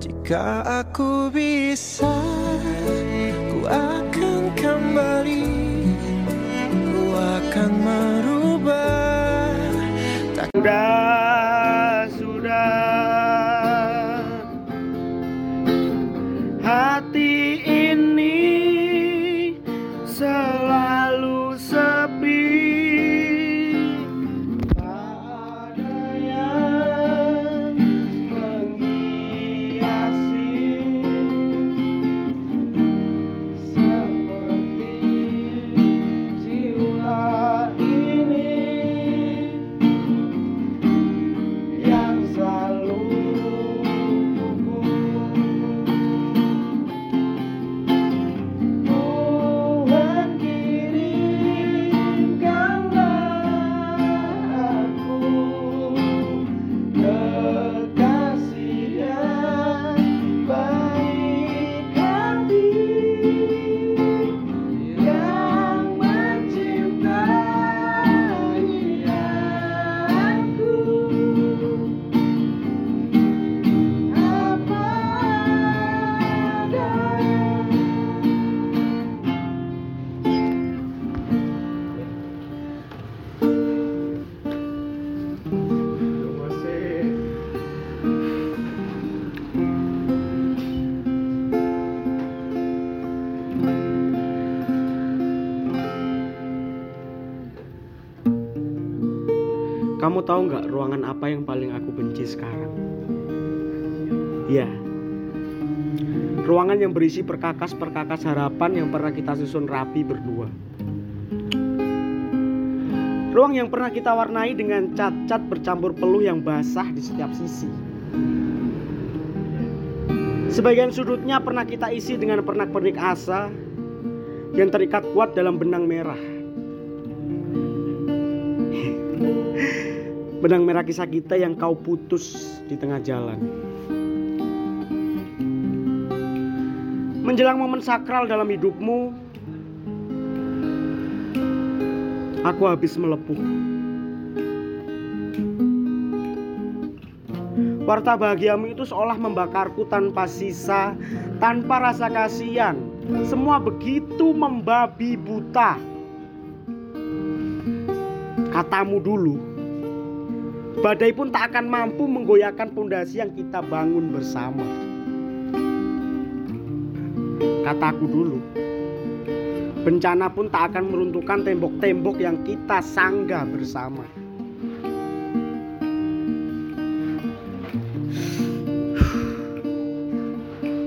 Jika aku bisa, ku akan kembali, ku akan merubah. Tak Kamu tahu nggak ruangan apa yang paling aku benci sekarang? Ya, ruangan yang berisi perkakas-perkakas harapan yang pernah kita susun rapi berdua. Ruang yang pernah kita warnai dengan cat-cat bercampur peluh yang basah di setiap sisi. Sebagian sudutnya pernah kita isi dengan pernak-pernik asa yang terikat kuat dalam benang merah. Benang merah kisah kita yang kau putus di tengah jalan. Menjelang momen sakral dalam hidupmu, aku habis melepuh. Warta bahagiamu itu seolah membakarku tanpa sisa, tanpa rasa kasihan. Semua begitu membabi buta. Katamu dulu, badai pun tak akan mampu menggoyahkan pondasi yang kita bangun bersama. Kataku dulu, bencana pun tak akan meruntuhkan tembok-tembok yang kita sanggah bersama.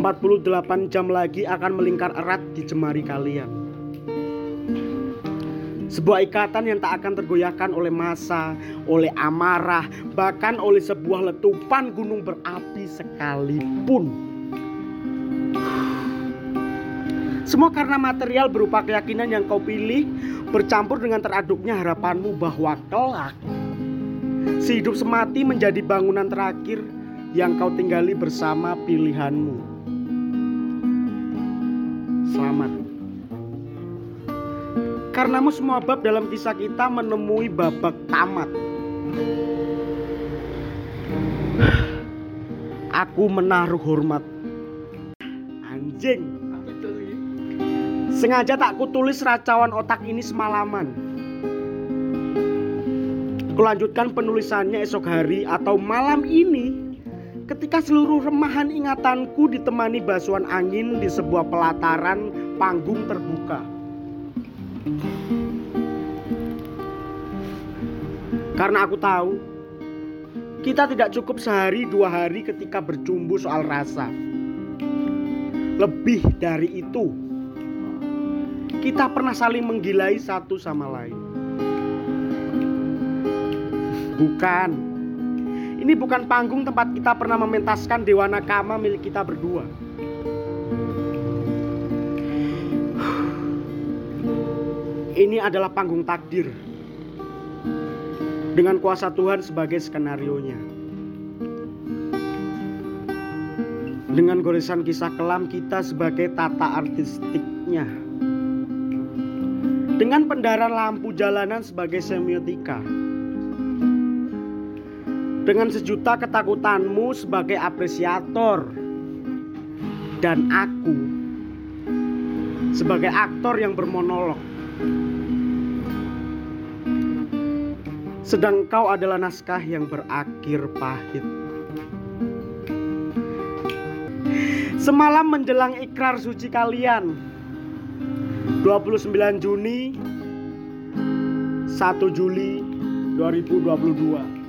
Empat puluh delapan jam lagi akan melingkar erat di jemari kalian. Sebuah ikatan yang tak akan tergoyahkan oleh masa, oleh amarah, bahkan oleh sebuah letupan gunung berapi sekalipun. Semua karena material berupa keyakinan yang kau pilih bercampur dengan teraduknya harapanmu bahwa kelak sehidup semati menjadi bangunan terakhir yang kau tinggali bersama pilihanmu. Selamat. Karenamu semua bab dalam kisah kita menemui babak tamat. Aku menaruh hormat. Anjing. Sengaja tak kutulis racawan otak ini semalaman. Kulanjutkan penulisannya esok hari atau malam ini ketika seluruh remahan ingatanku ditemani basuhan angin di sebuah pelataran panggung terbuka. Karena aku tahu kita tidak cukup sehari dua hari ketika bercumbu soal rasa. Lebih dari itu, kita pernah saling menggilai satu sama lain. Bukan, ini bukan panggung tempat kita pernah mementaskan dewa nakama milik kita berdua. Ini adalah panggung takdir dengan kuasa Tuhan sebagai skenario-nya. Dengan goresan kisah kelam kita sebagai tata artistiknya. Dengan pendaran lampu jalanan sebagai semiotika. Dengan sejuta ketakutanmu sebagai apresiator. Dan aku sebagai aktor yang bermonolog. Sedang kau adalah naskah yang berakhir pahit. Semalam menjelang ikrar suci kalian 29 Juni 1 Juli 2022